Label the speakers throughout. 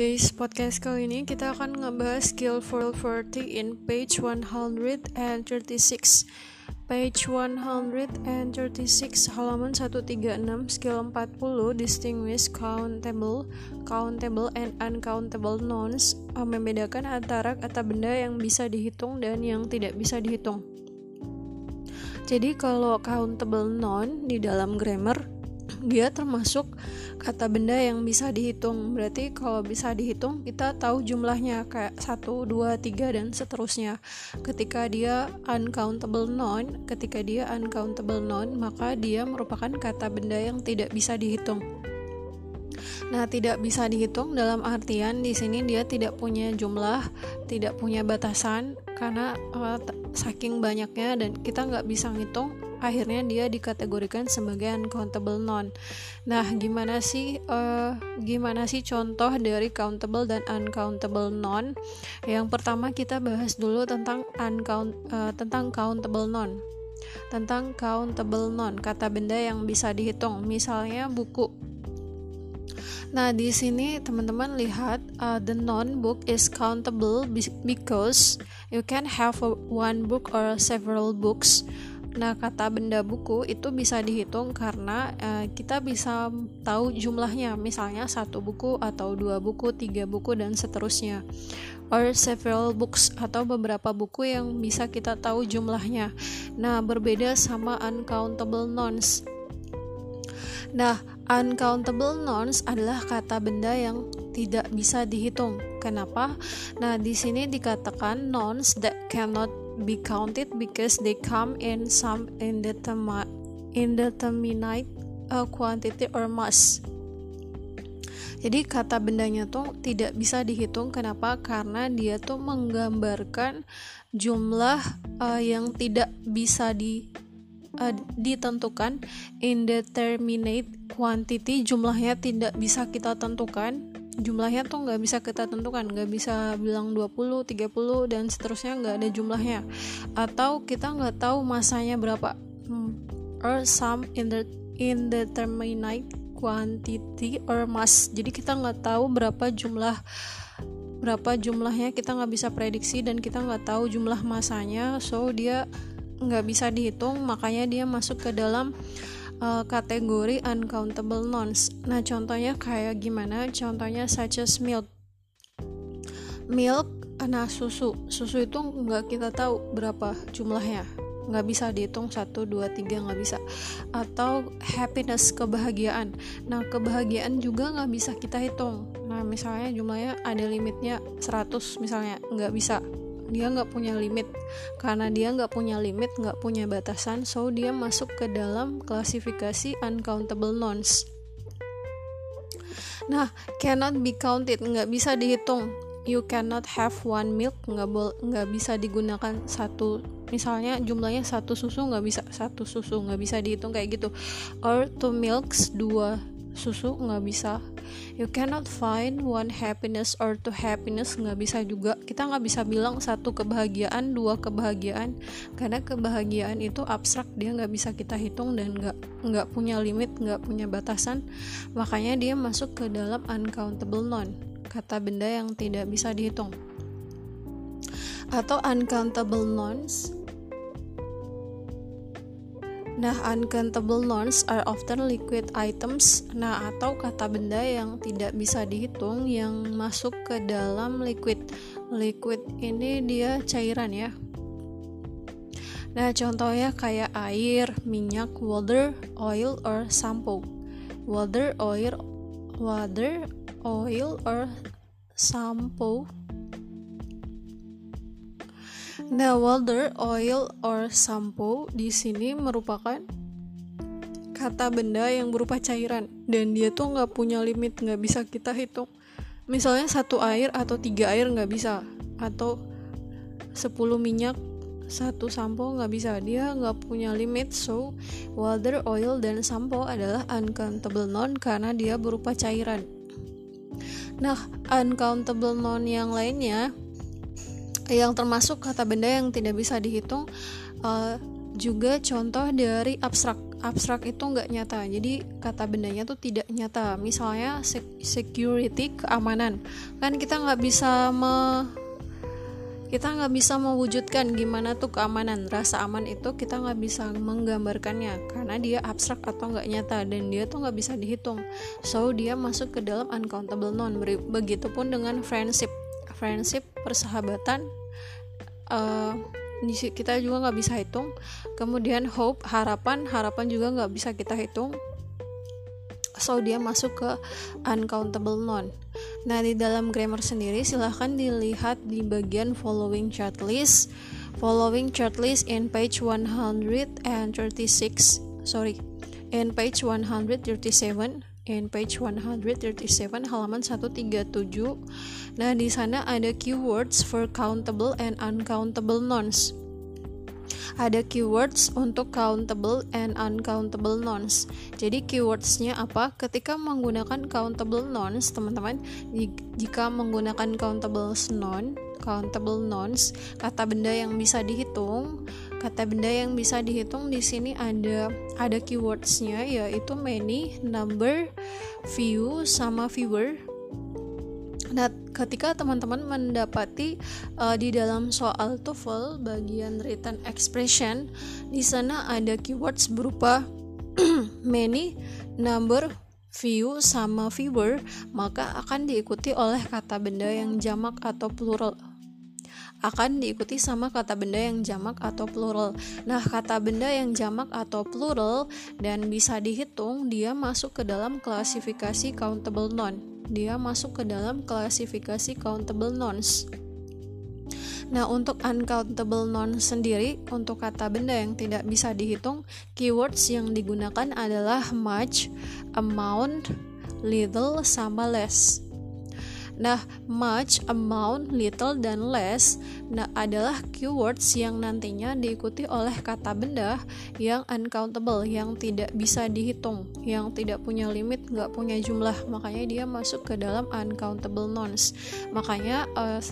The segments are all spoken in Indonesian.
Speaker 1: guys, podcast kali ini kita akan ngebahas skill 40 in page 136 Page 136 halaman 136 skill 40 distinguish countable, countable and uncountable nouns uh, membedakan antara kata benda yang bisa dihitung dan yang tidak bisa dihitung. Jadi kalau countable noun di dalam grammar dia termasuk kata benda yang bisa dihitung. Berarti kalau bisa dihitung kita tahu jumlahnya kayak 1, 2, 3 dan seterusnya. Ketika dia uncountable noun ketika dia uncountable noun maka dia merupakan kata benda yang tidak bisa dihitung. Nah, tidak bisa dihitung dalam artian di sini dia tidak punya jumlah, tidak punya batasan karena uh, saking banyaknya dan kita nggak bisa ngitung akhirnya dia dikategorikan sebagai uncountable noun. Nah, gimana sih uh, gimana sih contoh dari countable dan uncountable noun? Yang pertama kita bahas dulu tentang uncount uh, tentang countable noun. Tentang countable noun, kata benda yang bisa dihitung. Misalnya buku. Nah, di sini teman-teman lihat uh, the noun book is countable because you can have one book or several books. Nah, kata benda buku itu bisa dihitung karena uh, kita bisa tahu jumlahnya, misalnya satu buku atau dua buku, tiga buku dan seterusnya. Or several books atau beberapa buku yang bisa kita tahu jumlahnya. Nah, berbeda sama uncountable nouns. Nah, uncountable nouns adalah kata benda yang tidak bisa dihitung. Kenapa? Nah, di sini dikatakan nouns that cannot be counted because they come in some indeterminate, uh, quantity or mass. Jadi kata bendanya tuh tidak bisa dihitung kenapa? Karena dia tuh menggambarkan jumlah uh, yang tidak bisa di uh, ditentukan indeterminate quantity jumlahnya tidak bisa kita tentukan jumlahnya tuh nggak bisa kita tentukan nggak bisa bilang 20 30 dan seterusnya nggak ada jumlahnya. Atau kita nggak tahu masanya berapa. Hmm, or some in the indeterminate quantity or mass. Jadi kita nggak tahu berapa jumlah berapa jumlahnya kita nggak bisa prediksi dan kita nggak tahu jumlah masanya. So dia nggak bisa dihitung makanya dia masuk ke dalam uh, kategori uncountable nouns. Nah, contohnya kayak gimana? Contohnya such as milk. Milk, nah susu. Susu itu nggak kita tahu berapa jumlahnya. Nggak bisa dihitung 1, 2, 3, nggak bisa. Atau happiness, kebahagiaan. Nah, kebahagiaan juga nggak bisa kita hitung. Nah, misalnya jumlahnya ada limitnya 100 misalnya, nggak bisa dia nggak punya limit. Karena dia nggak punya limit nggak punya batasan so dia masuk ke dalam klasifikasi uncountable nouns. Nah cannot be counted nggak bisa dihitung. You cannot have one milk nggak nggak bisa digunakan satu misalnya jumlahnya satu susu nggak bisa satu susu nggak bisa dihitung kayak gitu. Or two milks dua susu nggak bisa. You cannot find one happiness or two happiness nggak bisa juga. Kita nggak bisa bilang satu kebahagiaan dua kebahagiaan. Karena kebahagiaan itu abstrak dia nggak bisa kita hitung dan nggak nggak punya limit nggak punya batasan. Makanya dia masuk ke dalam uncountable noun kata benda yang tidak bisa dihitung. Atau uncountable nouns Nah, uncountable nouns are often liquid items. Nah, atau kata benda yang tidak bisa dihitung yang masuk ke dalam liquid. Liquid ini dia cairan ya. Nah, contohnya kayak air, minyak, water, oil, or shampoo. Water, oil, water, oil, or shampoo Nah, water, oil, or shampoo di sini merupakan kata benda yang berupa cairan dan dia tuh nggak punya limit, nggak bisa kita hitung. Misalnya satu air atau tiga air nggak bisa, atau 10 minyak satu sampo nggak bisa dia nggak punya limit so water oil dan sampo adalah uncountable noun karena dia berupa cairan nah uncountable noun yang lainnya yang termasuk kata benda yang tidak bisa dihitung uh, juga contoh dari abstrak. Abstrak itu nggak nyata. Jadi kata bendanya tuh tidak nyata. Misalnya security keamanan. Kan kita nggak bisa me kita nggak bisa mewujudkan gimana tuh keamanan. Rasa aman itu kita nggak bisa menggambarkannya. Karena dia abstrak atau nggak nyata. Dan dia tuh nggak bisa dihitung. So dia masuk ke dalam uncountable non begitupun dengan friendship. Friendship persahabatan uh, kita juga nggak bisa hitung kemudian hope harapan harapan juga nggak bisa kita hitung so dia masuk ke uncountable noun. Nah, di dalam grammar sendiri silahkan dilihat di bagian following chart list. Following chart list in page 136, sorry, in page 137 in page 137 halaman 137. Nah, di sana ada keywords for countable and uncountable nouns ada keywords untuk countable and uncountable nouns. Jadi keywordsnya apa? Ketika menggunakan countable nouns, teman-teman, jika menggunakan countable noun, countable nouns, kata benda yang bisa dihitung, kata benda yang bisa dihitung di sini ada ada keywordsnya yaitu many, number, few, sama fewer. Nah, ketika teman-teman mendapati uh, di dalam soal TOEFL bagian written expression, di sana ada keywords berupa many, number, few sama fewer, maka akan diikuti oleh kata benda yang jamak atau plural akan diikuti sama kata benda yang jamak atau plural. Nah, kata benda yang jamak atau plural dan bisa dihitung, dia masuk ke dalam klasifikasi countable noun dia masuk ke dalam klasifikasi countable nouns. Nah, untuk uncountable noun sendiri, untuk kata benda yang tidak bisa dihitung, keywords yang digunakan adalah much, amount, little, sama less. Nah, much, amount, little, dan less nah, adalah keywords yang nantinya diikuti oleh kata benda yang uncountable, yang tidak bisa dihitung, yang tidak punya limit, nggak punya jumlah. Makanya dia masuk ke dalam uncountable nouns. Makanya uh,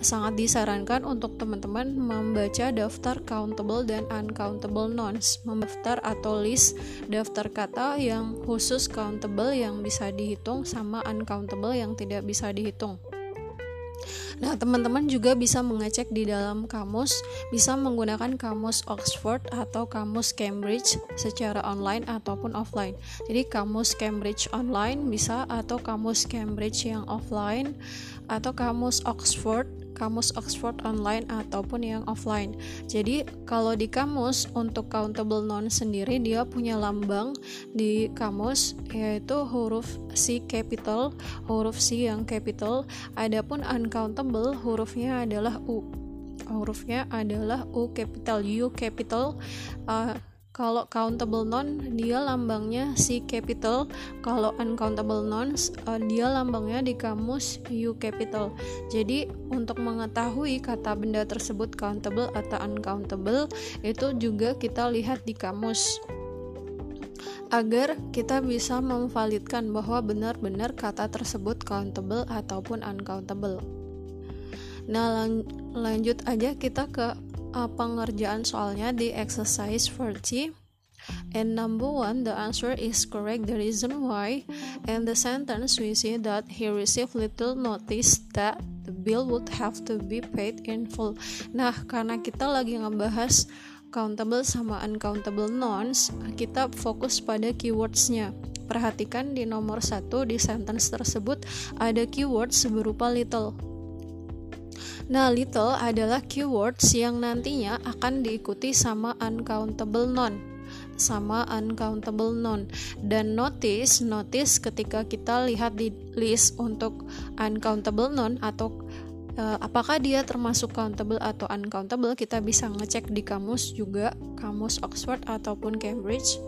Speaker 1: sangat disarankan untuk teman-teman membaca daftar countable dan uncountable nouns, mendaftar atau list daftar kata yang khusus countable yang bisa dihitung sama uncountable yang tidak bisa dihitung. Nah, teman-teman juga bisa mengecek di dalam kamus, bisa menggunakan kamus Oxford atau kamus Cambridge secara online ataupun offline. Jadi, kamus Cambridge online bisa atau kamus Cambridge yang offline atau kamus Oxford kamus Oxford online ataupun yang offline. Jadi kalau di kamus untuk countable noun sendiri dia punya lambang di kamus yaitu huruf C capital, huruf C yang capital. Adapun uncountable hurufnya adalah U. Hurufnya adalah U capital, U capital. Uh, kalau countable noun dia lambangnya si capital. Kalau uncountable nouns uh, dia lambangnya di kamus U capital. Jadi untuk mengetahui kata benda tersebut countable atau uncountable itu juga kita lihat di kamus. Agar kita bisa memvalidkan bahwa benar-benar kata tersebut countable ataupun uncountable. Nah lan lanjut aja kita ke uh, pengerjaan soalnya di exercise 40 and number one the answer is correct. The reason why. And the sentence we see that he received little notice that the bill would have to be paid in full. Nah karena kita lagi ngebahas countable sama uncountable nouns kita fokus pada keywordsnya. Perhatikan di nomor satu di sentence tersebut ada keywords berupa little Nah, little adalah keywords yang nantinya akan diikuti sama uncountable noun sama uncountable noun. Dan notice notice ketika kita lihat di list untuk uncountable noun atau uh, apakah dia termasuk countable atau uncountable kita bisa ngecek di kamus juga kamus Oxford ataupun Cambridge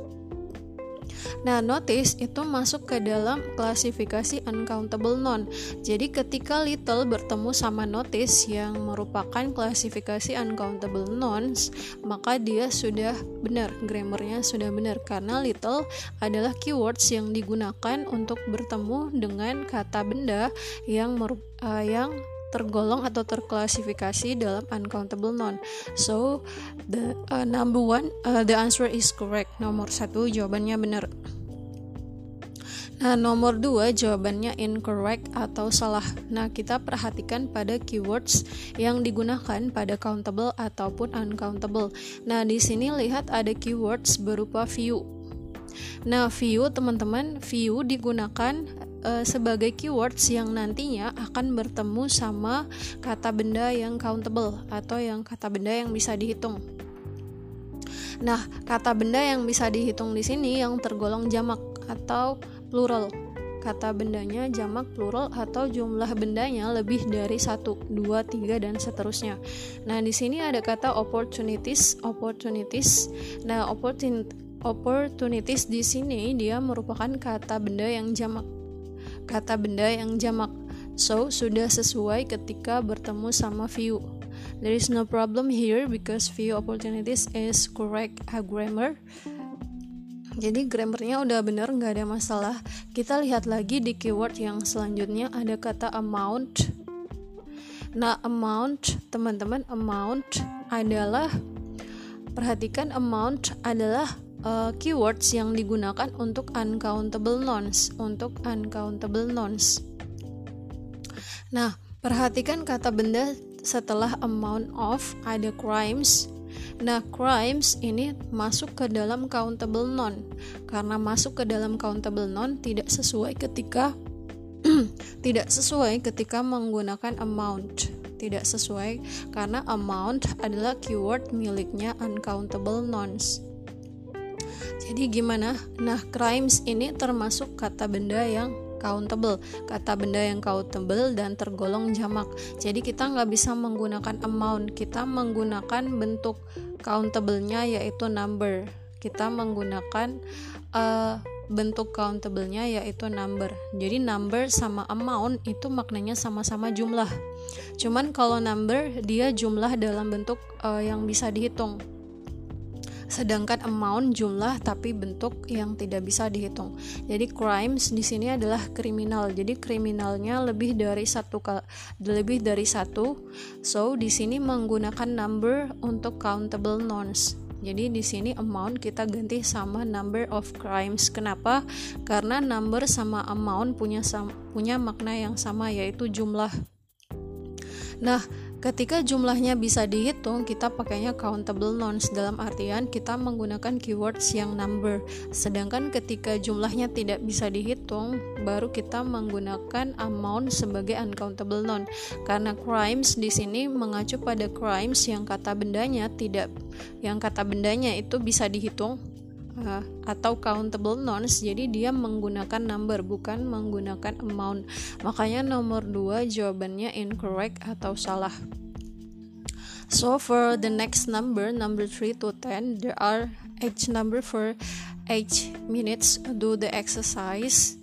Speaker 1: Nah, notice itu masuk ke dalam klasifikasi uncountable noun. Jadi ketika little bertemu sama notice yang merupakan klasifikasi uncountable nouns, maka dia sudah benar, grammarnya sudah benar karena little adalah keywords yang digunakan untuk bertemu dengan kata benda yang uh, yang tergolong atau terklasifikasi dalam uncountable noun. So the uh, number one, uh, the answer is correct. Nomor satu jawabannya benar. Nah, nomor dua jawabannya incorrect atau salah. Nah, kita perhatikan pada keywords yang digunakan pada countable ataupun uncountable. Nah, di sini lihat ada keywords berupa view. Nah, view teman-teman, view digunakan uh, sebagai keywords yang nantinya akan bertemu sama kata benda yang countable atau yang kata benda yang bisa dihitung. Nah, kata benda yang bisa dihitung di sini yang tergolong jamak atau plural. Kata bendanya jamak plural atau jumlah bendanya lebih dari satu, dua, tiga dan seterusnya. Nah, di sini ada kata opportunities, opportunities. Nah, opportunities di sini dia merupakan kata benda yang jamak. Kata benda yang jamak. So, sudah sesuai ketika bertemu sama view. There is no problem here because view opportunities is correct. Grammar. Jadi grammarnya udah bener nggak ada masalah. Kita lihat lagi di keyword yang selanjutnya. Ada kata amount. Nah amount teman-teman amount adalah perhatikan amount adalah uh, keywords yang digunakan untuk uncountable nouns untuk uncountable nouns nah perhatikan kata benda setelah amount of ada crimes Nah, crimes ini masuk ke dalam countable noun. Karena masuk ke dalam countable noun tidak sesuai ketika tidak sesuai ketika menggunakan amount. Tidak sesuai karena amount adalah keyword miliknya uncountable nouns. Jadi gimana? Nah, crimes ini termasuk kata benda yang countable. Kata benda yang countable dan tergolong jamak. Jadi kita nggak bisa menggunakan amount. Kita menggunakan bentuk countable-nya yaitu number. Kita menggunakan uh, bentuk countable-nya yaitu number. Jadi number sama amount itu maknanya sama-sama jumlah. Cuman kalau number dia jumlah dalam bentuk uh, yang bisa dihitung sedangkan amount jumlah tapi bentuk yang tidak bisa dihitung. Jadi crimes di sini adalah kriminal. Jadi kriminalnya lebih dari satu lebih dari satu. So di sini menggunakan number untuk countable nouns. Jadi di sini amount kita ganti sama number of crimes. Kenapa? Karena number sama amount punya punya makna yang sama yaitu jumlah. Nah, Ketika jumlahnya bisa dihitung, kita pakainya countable nouns dalam artian kita menggunakan keywords yang number. Sedangkan ketika jumlahnya tidak bisa dihitung, baru kita menggunakan amount sebagai uncountable noun. Karena crimes di sini mengacu pada crimes yang kata bendanya tidak yang kata bendanya itu bisa dihitung uh, atau countable nouns jadi dia menggunakan number bukan menggunakan amount. Makanya nomor 2 jawabannya incorrect atau salah. So for the next number number 3 to 10 there are each number for each minutes. Do the exercise.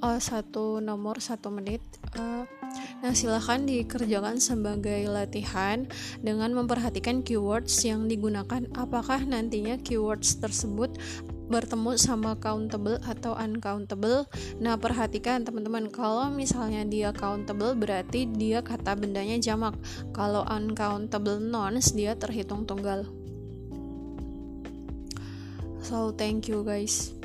Speaker 1: Uh, satu nomor satu menit. Uh, Nah, silahkan dikerjakan sebagai latihan dengan memperhatikan keywords yang digunakan. Apakah nantinya keywords tersebut bertemu sama countable atau uncountable. Nah, perhatikan teman-teman, kalau misalnya dia countable berarti dia kata bendanya jamak. Kalau uncountable nouns dia terhitung tunggal. So, thank you guys.